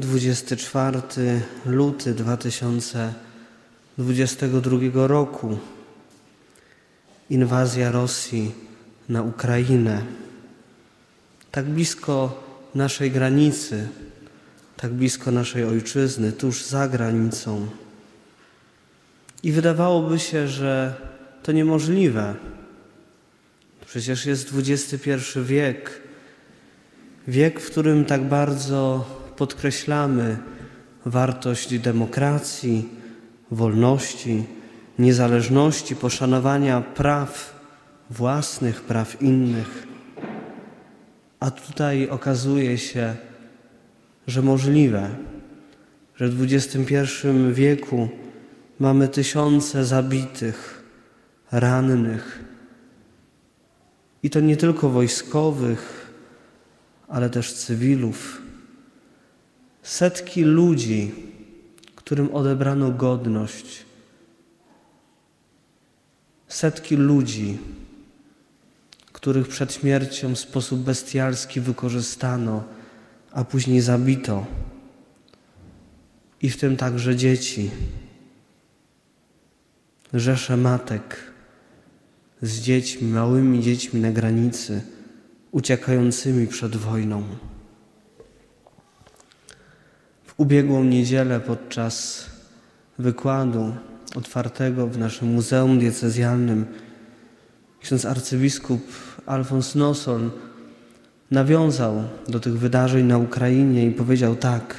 24 luty 2022 roku. Inwazja Rosji na Ukrainę. Tak blisko naszej granicy, tak blisko naszej ojczyzny, tuż za granicą. I wydawałoby się, że to niemożliwe. Przecież jest XXI wiek, wiek, w którym tak bardzo podkreślamy wartość demokracji, wolności, niezależności, poszanowania praw własnych, praw innych. A tutaj okazuje się, że możliwe, że w XXI wieku mamy tysiące zabitych, rannych. I to nie tylko wojskowych, ale też cywilów. Setki ludzi, którym odebrano godność. Setki ludzi, których przed śmiercią w sposób bestialski wykorzystano, a później zabito. I w tym także dzieci. Rzesze matek z dziećmi, małymi dziećmi na granicy, uciekającymi przed wojną. Ubiegłą niedzielę podczas wykładu otwartego w naszym Muzeum Diecezjalnym ksiądz arcybiskup Alfons Nosson nawiązał do tych wydarzeń na Ukrainie i powiedział tak.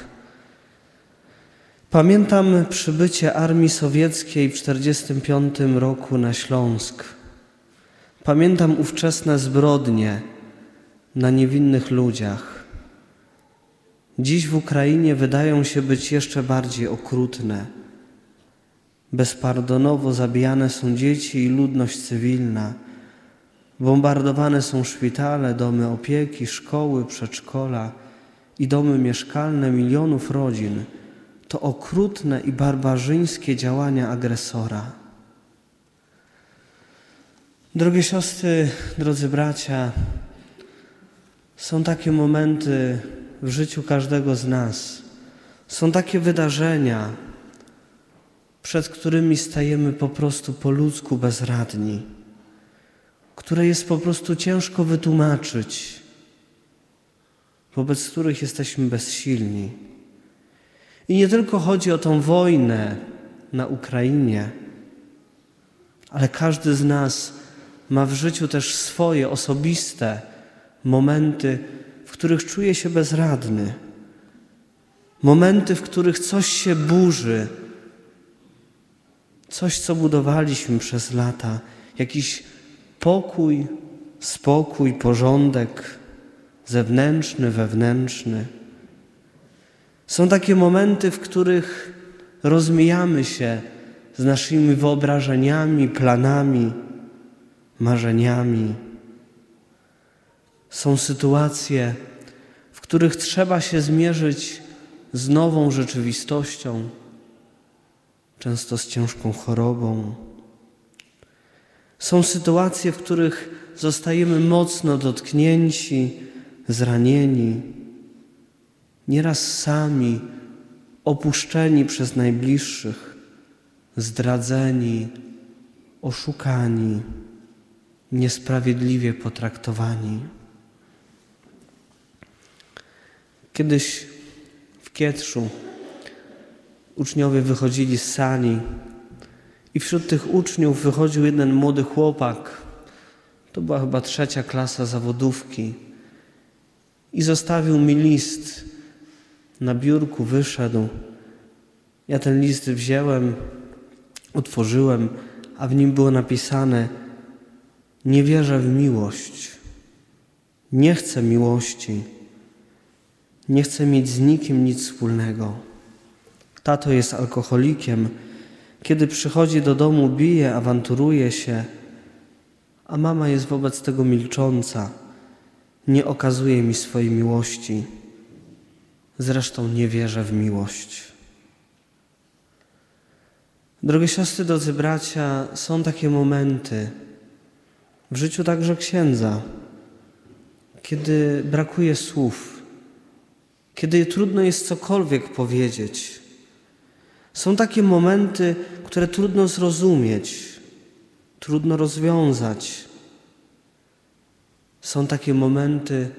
Pamiętam przybycie armii sowieckiej w 1945 roku na Śląsk. Pamiętam ówczesne zbrodnie na niewinnych ludziach. Dziś w Ukrainie wydają się być jeszcze bardziej okrutne. Bezpardonowo zabijane są dzieci i ludność cywilna. Bombardowane są szpitale, domy opieki, szkoły, przedszkola i domy mieszkalne milionów rodzin. To okrutne i barbarzyńskie działania agresora. Drogie siostry, drodzy bracia, są takie momenty w życiu każdego z nas. Są takie wydarzenia, przed którymi stajemy po prostu po ludzku bezradni które jest po prostu ciężko wytłumaczyć, wobec których jesteśmy bezsilni. I nie tylko chodzi o tą wojnę na Ukrainie, ale każdy z nas ma w życiu też swoje osobiste momenty, których czuje się bezradny. Momenty, w których coś się burzy, coś, co budowaliśmy przez lata, jakiś pokój, spokój, porządek zewnętrzny, wewnętrzny. Są takie momenty, w których rozmijamy się z naszymi wyobrażeniami, planami, marzeniami. Są sytuacje, których trzeba się zmierzyć z nową rzeczywistością, często z ciężką chorobą są sytuacje, w których zostajemy mocno dotknięci, zranieni, nieraz sami, opuszczeni przez najbliższych, zdradzeni, oszukani, niesprawiedliwie potraktowani. Kiedyś w Kietrzu uczniowie wychodzili z sali i wśród tych uczniów wychodził jeden młody chłopak. To była chyba trzecia klasa zawodówki. I zostawił mi list. Na biurku wyszedł. Ja ten list wziąłem, otworzyłem, a w nim było napisane: Nie wierzę w miłość. Nie chcę miłości. Nie chcę mieć z nikim nic wspólnego. Tato jest alkoholikiem kiedy przychodzi do domu, bije, awanturuje się, a mama jest wobec tego milcząca, nie okazuje mi swojej miłości. Zresztą nie wierzę w miłość. Drogie siostry, drodzy bracia, są takie momenty w życiu także księdza, kiedy brakuje słów, kiedy trudno jest cokolwiek powiedzieć. Są takie momenty, które trudno zrozumieć, trudno rozwiązać. Są takie momenty,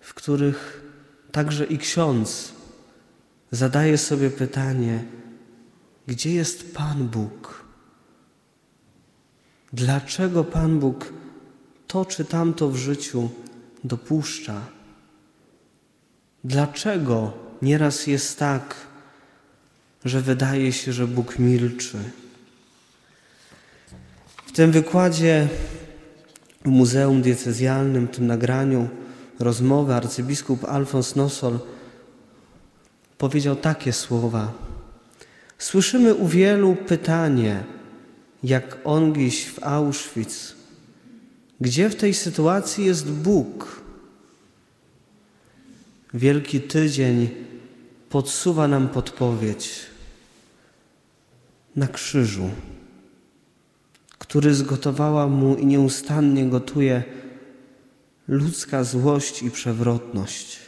w których także i ksiądz zadaje sobie pytanie, gdzie jest Pan Bóg? Dlaczego Pan Bóg to czy tamto w życiu dopuszcza? Dlaczego nieraz jest tak, że wydaje się, że Bóg milczy? W tym wykładzie w Muzeum Diecezjalnym, w tym nagraniu rozmowy arcybiskup Alfons Nosol powiedział takie słowa. Słyszymy u wielu pytanie, jak ongiś w Auschwitz, gdzie w tej sytuacji jest Bóg? Wielki Tydzień podsuwa nam podpowiedź na krzyżu, który zgotowała mu i nieustannie gotuje ludzka złość i przewrotność.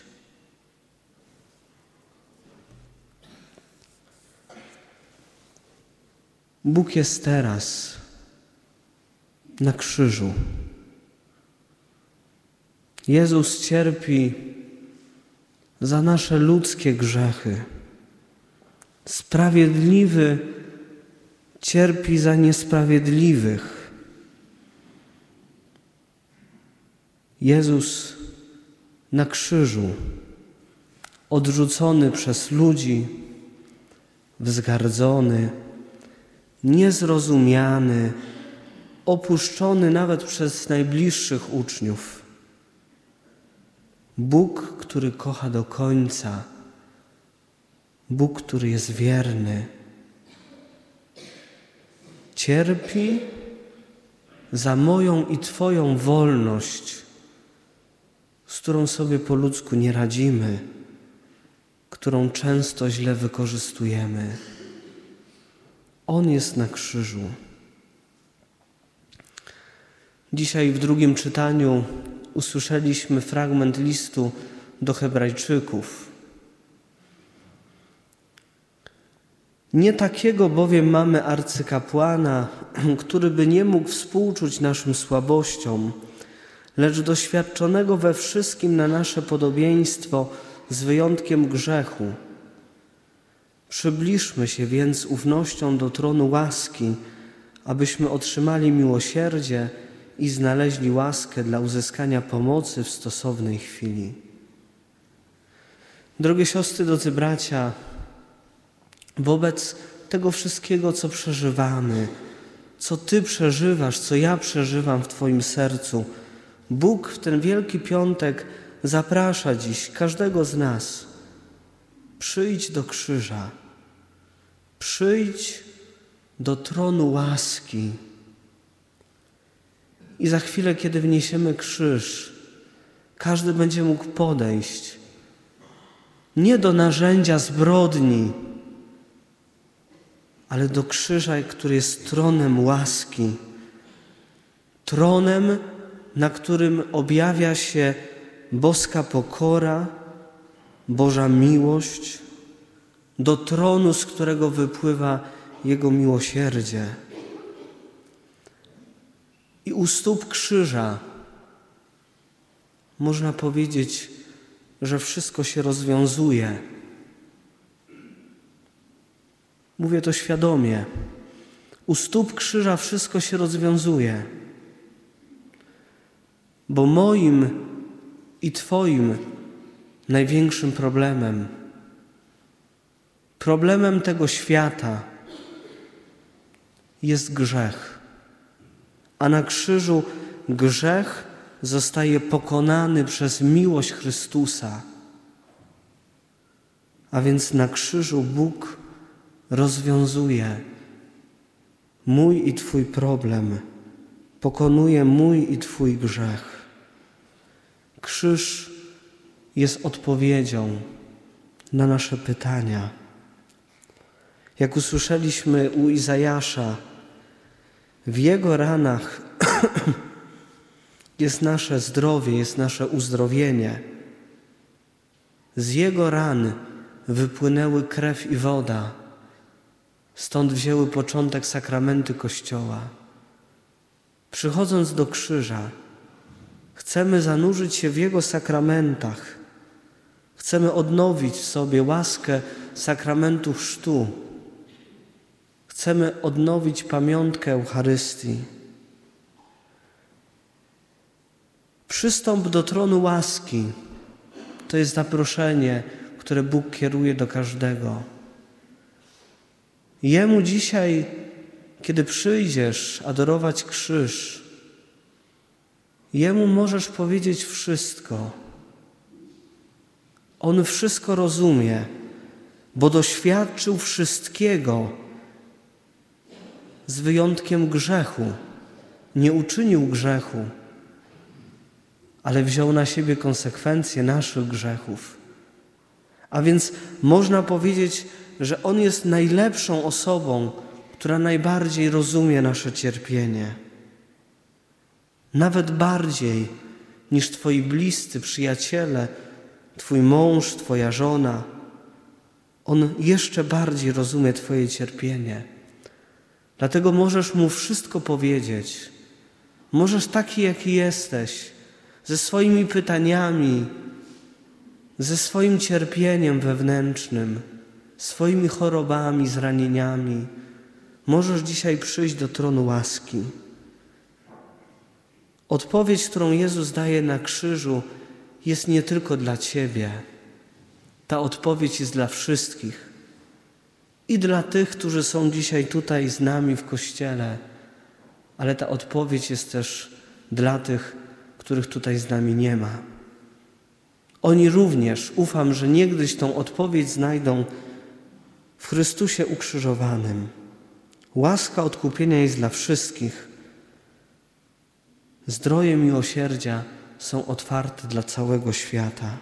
Bóg jest teraz na krzyżu. Jezus cierpi za nasze ludzkie grzechy. Sprawiedliwy cierpi za niesprawiedliwych. Jezus na krzyżu, odrzucony przez ludzi, wzgardzony, niezrozumiany, opuszczony nawet przez najbliższych uczniów. Bóg, który kocha do końca, Bóg, który jest wierny, cierpi za moją i Twoją wolność, z którą sobie po ludzku nie radzimy, którą często źle wykorzystujemy. On jest na krzyżu. Dzisiaj w drugim czytaniu usłyszeliśmy fragment listu do Hebrajczyków. Nie takiego bowiem mamy arcykapłana, który by nie mógł współczuć naszym słabościom, lecz doświadczonego we wszystkim na nasze podobieństwo z wyjątkiem grzechu Przybliżmy się więc ufnością do tronu łaski, abyśmy otrzymali miłosierdzie i znaleźli łaskę dla uzyskania pomocy w stosownej chwili. Drogie siostry, drodzy bracia, wobec tego wszystkiego, co przeżywamy, co Ty przeżywasz, co ja przeżywam w Twoim sercu, Bóg w ten Wielki Piątek zaprasza dziś każdego z nas. Przyjdź do krzyża. Przyjdź do tronu łaski. I za chwilę, kiedy wniesiemy krzyż, każdy będzie mógł podejść. Nie do narzędzia zbrodni, ale do krzyża, który jest tronem łaski, tronem, na którym objawia się boska pokora, Boża miłość, do tronu, z którego wypływa Jego miłosierdzie. I u stóp krzyża można powiedzieć, że wszystko się rozwiązuje. Mówię to świadomie. U stóp krzyża wszystko się rozwiązuje. Bo moim i Twoim największym problemem Problemem tego świata jest grzech, a na krzyżu grzech zostaje pokonany przez miłość Chrystusa. A więc na krzyżu Bóg rozwiązuje mój i Twój problem, pokonuje mój i Twój grzech. Krzyż jest odpowiedzią na nasze pytania. Jak usłyszeliśmy u Izajasza, w Jego ranach jest nasze zdrowie, jest nasze uzdrowienie. Z Jego ran wypłynęły krew i woda. Stąd wzięły początek sakramenty Kościoła. Przychodząc do krzyża, chcemy zanurzyć się w Jego sakramentach. Chcemy odnowić w sobie łaskę sakramentu chrztu. Chcemy odnowić pamiątkę Eucharystii. Przystąp do tronu łaski. To jest zaproszenie, które Bóg kieruje do każdego. Jemu dzisiaj, kiedy przyjdziesz adorować krzyż, Jemu możesz powiedzieć wszystko. On wszystko rozumie, bo doświadczył wszystkiego, z wyjątkiem grzechu. Nie uczynił grzechu, ale wziął na siebie konsekwencje naszych grzechów. A więc można powiedzieć, że On jest najlepszą osobą, która najbardziej rozumie nasze cierpienie. Nawet bardziej niż Twoi bliscy, przyjaciele, Twój mąż, Twoja żona. On jeszcze bardziej rozumie Twoje cierpienie. Dlatego możesz Mu wszystko powiedzieć. Możesz taki, jaki jesteś, ze swoimi pytaniami, ze swoim cierpieniem wewnętrznym, swoimi chorobami, zranieniami. Możesz dzisiaj przyjść do tronu łaski. Odpowiedź, którą Jezus daje na krzyżu, jest nie tylko dla Ciebie. Ta odpowiedź jest dla wszystkich. I dla tych, którzy są dzisiaj tutaj z nami w kościele, ale ta odpowiedź jest też dla tych, których tutaj z nami nie ma. Oni również, ufam, że niegdyś tą odpowiedź znajdą w Chrystusie ukrzyżowanym. Łaska odkupienia jest dla wszystkich. Zdroje miłosierdzia są otwarte dla całego świata.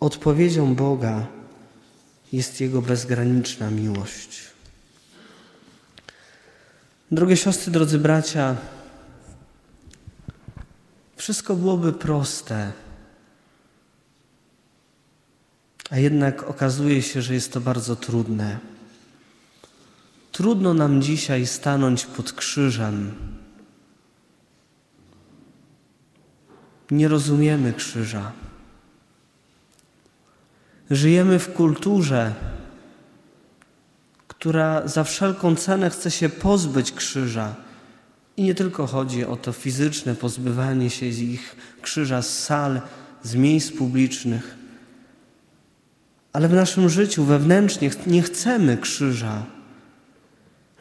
Odpowiedzią Boga jest Jego bezgraniczna miłość. Drogie siostry, drodzy bracia, wszystko byłoby proste, a jednak okazuje się, że jest to bardzo trudne. Trudno nam dzisiaj stanąć pod krzyżem. Nie rozumiemy krzyża. Żyjemy w kulturze, która za wszelką cenę chce się pozbyć krzyża. I nie tylko chodzi o to fizyczne pozbywanie się z ich krzyża z sal, z miejsc publicznych, ale w naszym życiu wewnętrznie nie chcemy krzyża.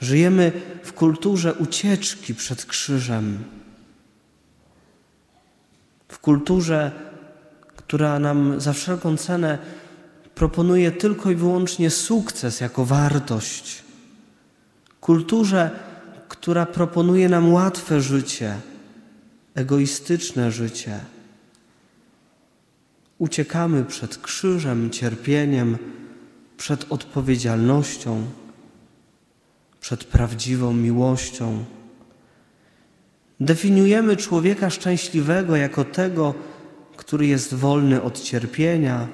Żyjemy w kulturze ucieczki przed krzyżem. W kulturze, która nam za wszelką cenę proponuje tylko i wyłącznie sukces jako wartość. Kulturze, która proponuje nam łatwe życie, egoistyczne życie. Uciekamy przed krzyżem, cierpieniem, przed odpowiedzialnością, przed prawdziwą miłością. Definiujemy człowieka szczęśliwego jako tego, który jest wolny od cierpienia,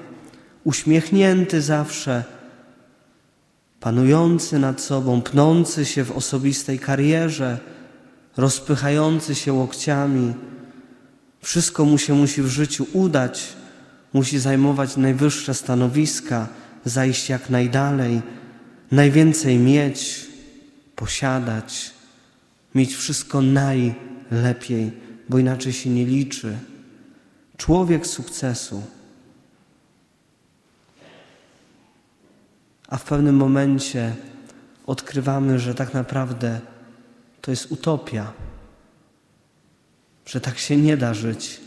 uśmiechnięty zawsze, panujący nad sobą, pnący się w osobistej karierze, rozpychający się łokciami. Wszystko mu się musi w życiu udać, musi zajmować najwyższe stanowiska, zajść jak najdalej, najwięcej mieć, posiadać, mieć wszystko najlepiej, bo inaczej się nie liczy. Człowiek sukcesu. A w pewnym momencie odkrywamy, że tak naprawdę to jest utopia, że tak się nie da żyć,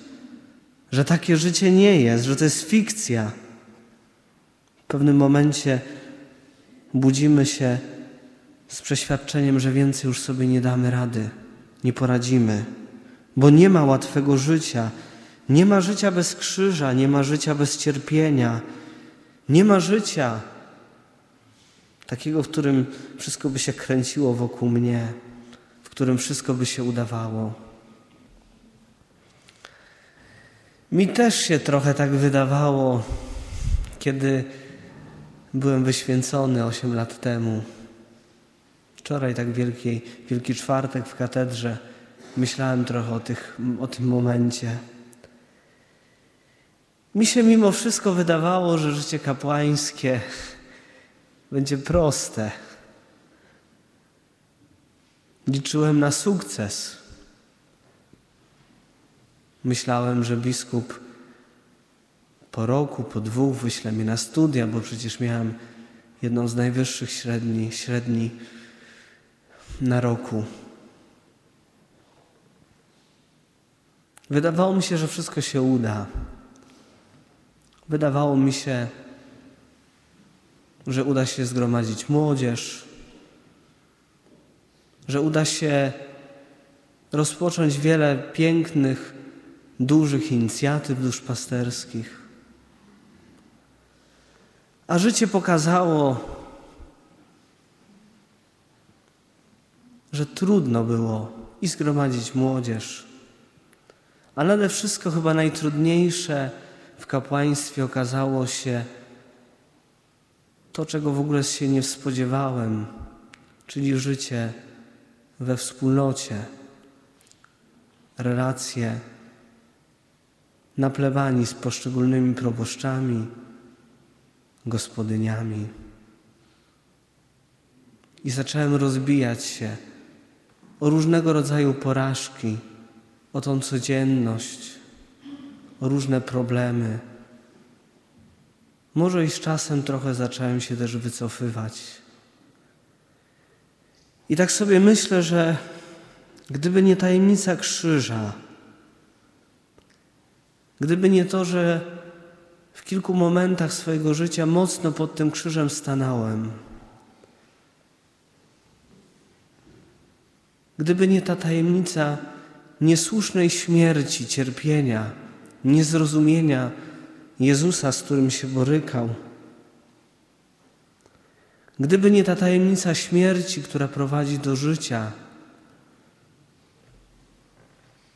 że takie życie nie jest, że to jest fikcja. W pewnym momencie budzimy się z przeświadczeniem, że więcej już sobie nie damy rady, nie poradzimy, bo nie ma łatwego życia. Nie ma życia bez krzyża, nie ma życia bez cierpienia, nie ma życia takiego, w którym wszystko by się kręciło wokół mnie, w którym wszystko by się udawało. Mi też się trochę tak wydawało, kiedy byłem wyświęcony 8 lat temu. Wczoraj, tak wielki, wielki czwartek w katedrze, myślałem trochę o, tych, o tym momencie. Mi się mimo wszystko wydawało, że życie kapłańskie będzie proste. Liczyłem na sukces. Myślałem, że biskup po roku, po dwóch wyśle mnie na studia, bo przecież miałem jedną z najwyższych średni, średni na roku. Wydawało mi się, że wszystko się uda. Wydawało mi się, że uda się zgromadzić młodzież, że uda się rozpocząć wiele pięknych, dużych inicjatyw duszpasterskich. A życie pokazało, że trudno było i zgromadzić młodzież, a nade wszystko chyba najtrudniejsze w kapłaństwie okazało się to, czego w ogóle się nie spodziewałem, czyli życie we wspólnocie, relacje na plebanii z poszczególnymi proboszczami, gospodyniami. I zacząłem rozbijać się o różnego rodzaju porażki, o tą codzienność, o różne problemy. Może i z czasem trochę zacząłem się też wycofywać. I tak sobie myślę, że gdyby nie tajemnica krzyża, gdyby nie to, że w kilku momentach swojego życia mocno pod tym krzyżem stanąłem, gdyby nie ta tajemnica niesłusznej śmierci, cierpienia, niezrozumienia Jezusa, z którym się borykał, gdyby nie ta tajemnica śmierci, która prowadzi do życia,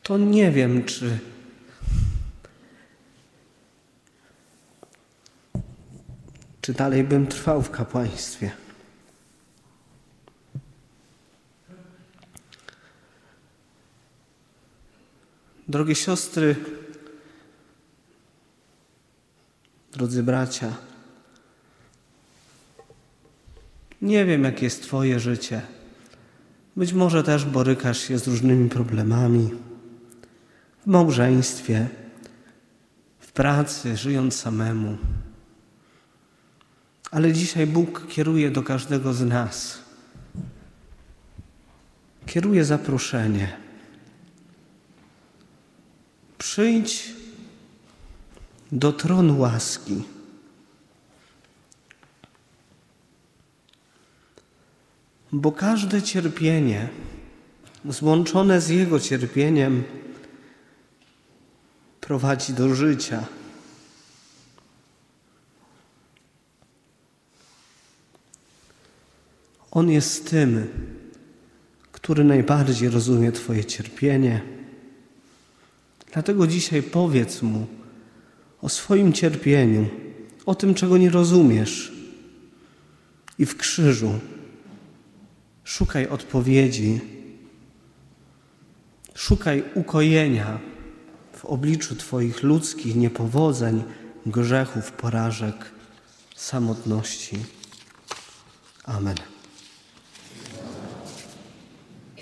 to nie wiem, czy czy dalej bym trwał w kapłaństwie. Drogie siostry, drodzy bracia, nie wiem, jakie jest Twoje życie. Być może też borykasz się z różnymi problemami w małżeństwie, w pracy, żyjąc samemu. Ale dzisiaj Bóg kieruje do każdego z nas. Kieruje zaproszenie. Przyjdź do tronu łaski. Bo każde cierpienie złączone z Jego cierpieniem prowadzi do życia. On jest tym, który najbardziej rozumie Twoje cierpienie. Dlatego dzisiaj powiedz Mu o swoim cierpieniu, o tym, czego nie rozumiesz. I w krzyżu szukaj odpowiedzi, szukaj ukojenia w obliczu Twoich ludzkich niepowodzeń, grzechów, porażek, samotności. Amen.